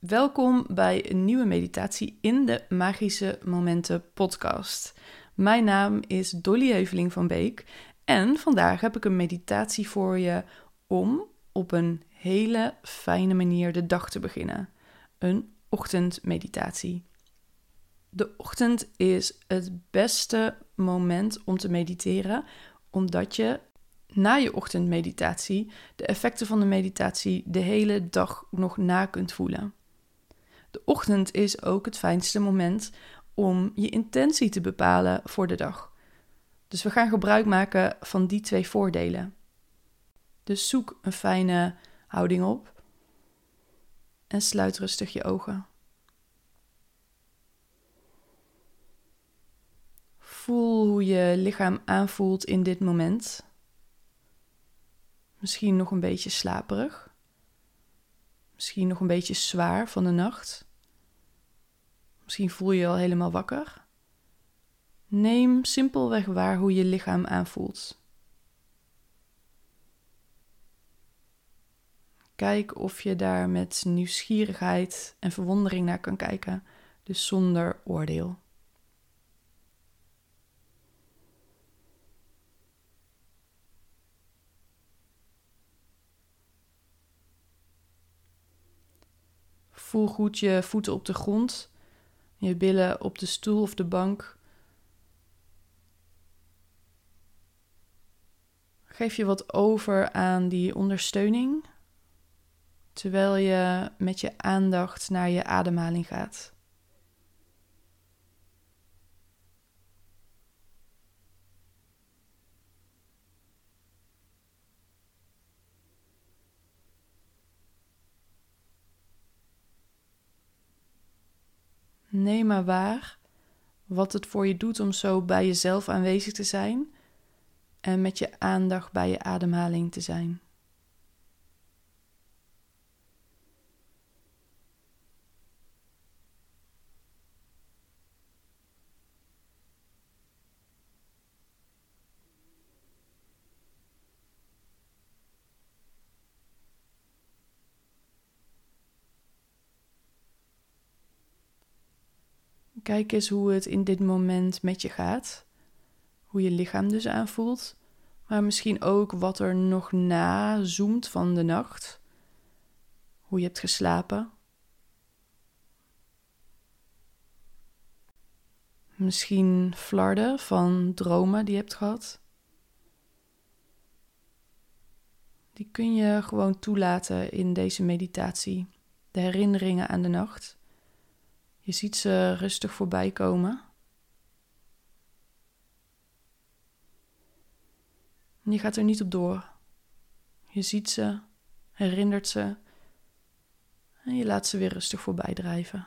Welkom bij een nieuwe meditatie in de Magische Momenten podcast. Mijn naam is Dolly Heuveling van Beek en vandaag heb ik een meditatie voor je om op een hele fijne manier de dag te beginnen. Een ochtendmeditatie. De ochtend is het beste moment om te mediteren, omdat je na je ochtendmeditatie de effecten van de meditatie de hele dag nog na kunt voelen. De ochtend is ook het fijnste moment om je intentie te bepalen voor de dag. Dus we gaan gebruik maken van die twee voordelen. Dus zoek een fijne houding op en sluit rustig je ogen. Voel hoe je lichaam aanvoelt in dit moment. Misschien nog een beetje slaperig. Misschien nog een beetje zwaar van de nacht. Misschien voel je je al helemaal wakker. Neem simpelweg waar hoe je lichaam aanvoelt. Kijk of je daar met nieuwsgierigheid en verwondering naar kan kijken, dus zonder oordeel. Voel goed je voeten op de grond, je billen op de stoel of de bank. Geef je wat over aan die ondersteuning, terwijl je met je aandacht naar je ademhaling gaat. Neem maar waar wat het voor je doet om zo bij jezelf aanwezig te zijn en met je aandacht bij je ademhaling te zijn. Kijk eens hoe het in dit moment met je gaat. Hoe je lichaam dus aanvoelt. Maar misschien ook wat er nog na zoomt van de nacht. Hoe je hebt geslapen. Misschien flarden van dromen die je hebt gehad. Die kun je gewoon toelaten in deze meditatie. De herinneringen aan de nacht. Je ziet ze rustig voorbij komen. je gaat er niet op door. Je ziet ze, herinnert ze en je laat ze weer rustig voorbij drijven.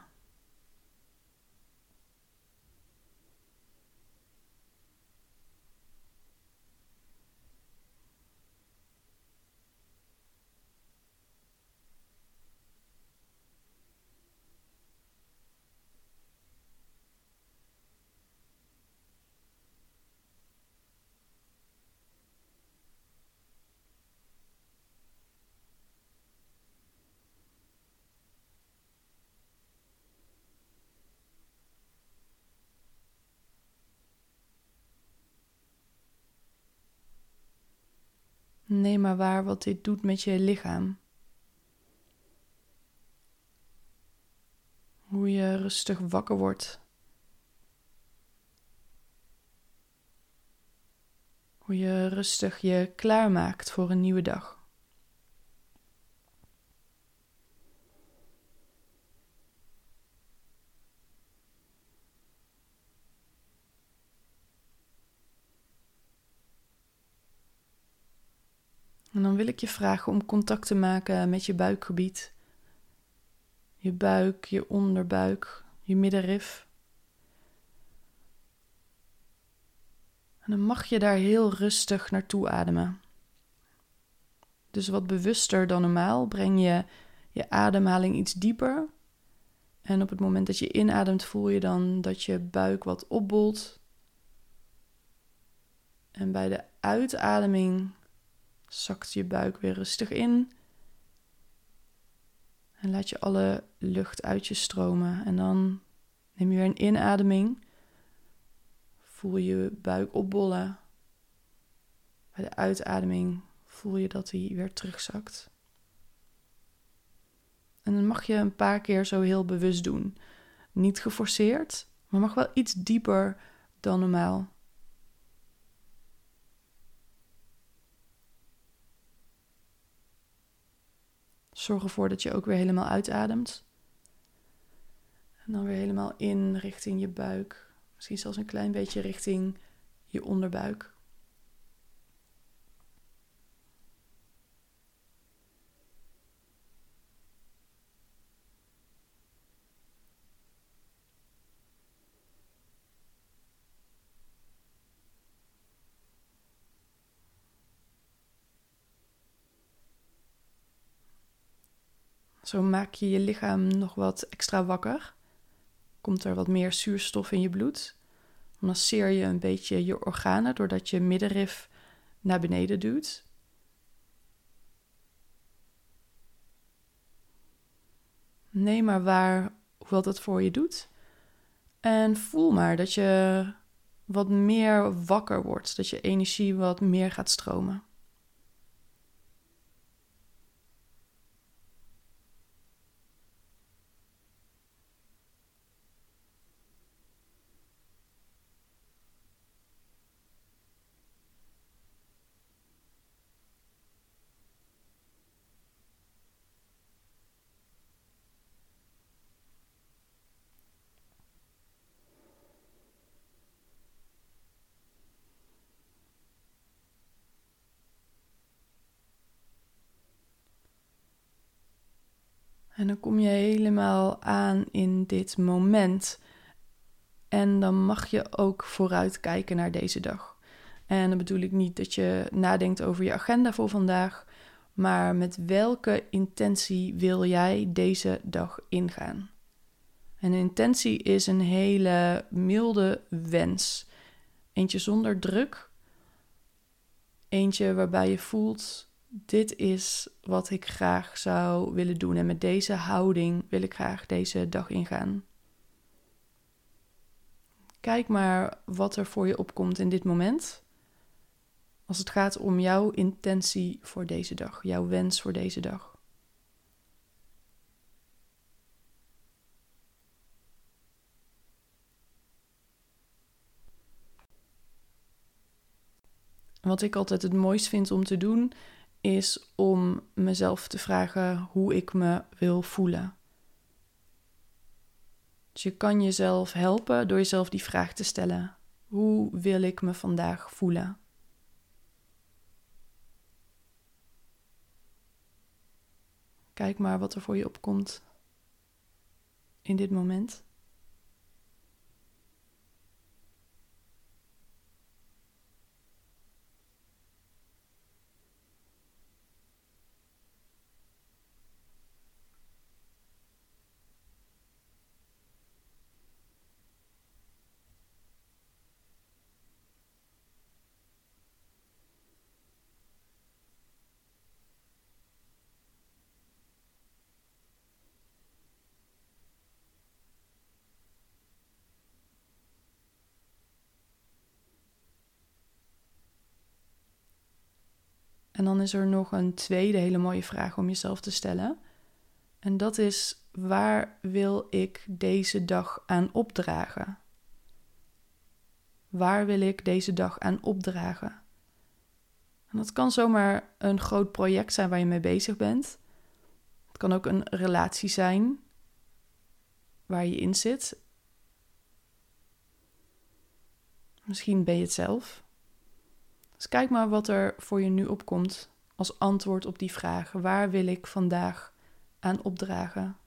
Neem maar waar wat dit doet met je lichaam. Hoe je rustig wakker wordt. Hoe je rustig je klaarmaakt voor een nieuwe dag. En dan wil ik je vragen om contact te maken met je buikgebied. Je buik, je onderbuik, je middenrif. En dan mag je daar heel rustig naartoe ademen. Dus wat bewuster dan normaal breng je je ademhaling iets dieper. En op het moment dat je inademt voel je dan dat je buik wat opbolt. En bij de uitademing zakt je buik weer rustig in. En laat je alle lucht uit je stromen. En dan neem je weer een inademing. Voel je buik opbollen. Bij de uitademing voel je dat hij weer terugzakt. En dan mag je een paar keer zo heel bewust doen. Niet geforceerd, maar mag wel iets dieper dan normaal. Zorg ervoor dat je ook weer helemaal uitademt. En dan weer helemaal in richting je buik. Misschien zelfs een klein beetje richting je onderbuik. Zo maak je je lichaam nog wat extra wakker. Komt er wat meer zuurstof in je bloed. Masseer je een beetje je organen doordat je middenrif naar beneden duwt. Neem maar waar wat het voor je doet. En voel maar dat je wat meer wakker wordt, dat je energie wat meer gaat stromen. En dan kom je helemaal aan in dit moment. En dan mag je ook vooruit kijken naar deze dag. En dan bedoel ik niet dat je nadenkt over je agenda voor vandaag, maar met welke intentie wil jij deze dag ingaan? En een intentie is een hele milde wens. Eentje zonder druk. Eentje waarbij je voelt dit is wat ik graag zou willen doen. En met deze houding wil ik graag deze dag ingaan. Kijk maar wat er voor je opkomt in dit moment. Als het gaat om jouw intentie voor deze dag, jouw wens voor deze dag. Wat ik altijd het mooist vind om te doen, is om mezelf te vragen hoe ik me wil voelen. Dus je kan jezelf helpen door jezelf die vraag te stellen: hoe wil ik me vandaag voelen? Kijk maar wat er voor je opkomt in dit moment. En dan is er nog een tweede hele mooie vraag om jezelf te stellen. En dat is: waar wil ik deze dag aan opdragen? Waar wil ik deze dag aan opdragen? En dat kan zomaar een groot project zijn waar je mee bezig bent. Het kan ook een relatie zijn waar je in zit. Misschien ben je het zelf. Dus kijk maar wat er voor je nu opkomt als antwoord op die vraag. Waar wil ik vandaag aan opdragen?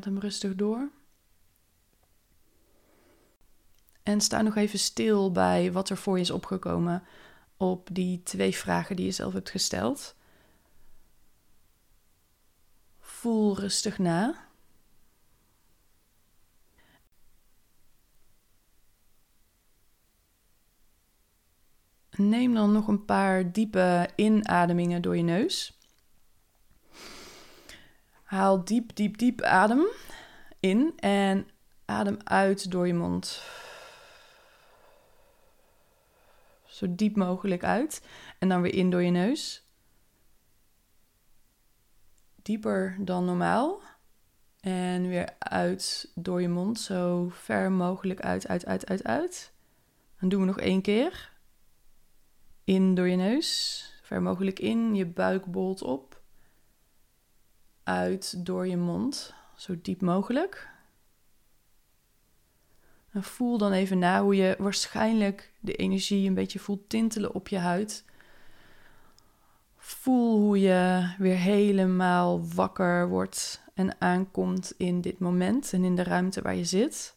Adem rustig door. En sta nog even stil bij wat er voor je is opgekomen op die twee vragen die je zelf hebt gesteld. Voel rustig na. Neem dan nog een paar diepe inademingen door je neus. Haal diep, diep, diep adem in en adem uit door je mond. Zo diep mogelijk uit. En dan weer in door je neus. Dieper dan normaal. En weer uit door je mond. Zo ver mogelijk uit, uit, uit, uit, uit. Dan doen we nog één keer. In door je neus. Ver mogelijk in. Je buik bolt op. Uit door je mond. Zo diep mogelijk. En voel dan even na hoe je waarschijnlijk de energie een beetje voelt tintelen op je huid. Voel hoe je weer helemaal wakker wordt en aankomt in dit moment en in de ruimte waar je zit.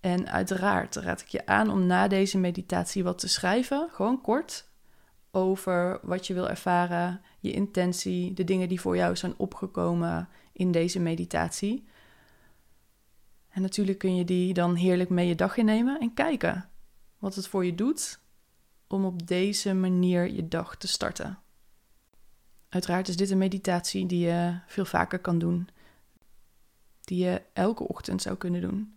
En uiteraard raad ik je aan om na deze meditatie wat te schrijven, gewoon kort, over wat je wil ervaren, je intentie, de dingen die voor jou zijn opgekomen in deze meditatie. En natuurlijk kun je die dan heerlijk mee je dag innemen en kijken wat het voor je doet om op deze manier je dag te starten. Uiteraard is dit een meditatie die je veel vaker kan doen, die je elke ochtend zou kunnen doen.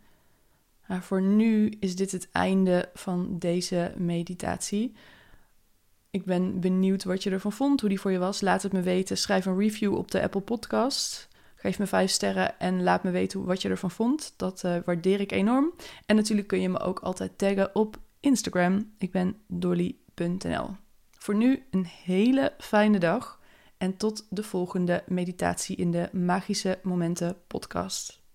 Maar voor nu is dit het einde van deze meditatie. Ik ben benieuwd wat je ervan vond, hoe die voor je was. Laat het me weten. Schrijf een review op de Apple Podcast. Geef me vijf sterren en laat me weten wat je ervan vond. Dat uh, waardeer ik enorm. En natuurlijk kun je me ook altijd taggen op Instagram. Ik ben dolly.nl. Voor nu een hele fijne dag en tot de volgende meditatie in de Magische Momenten podcast.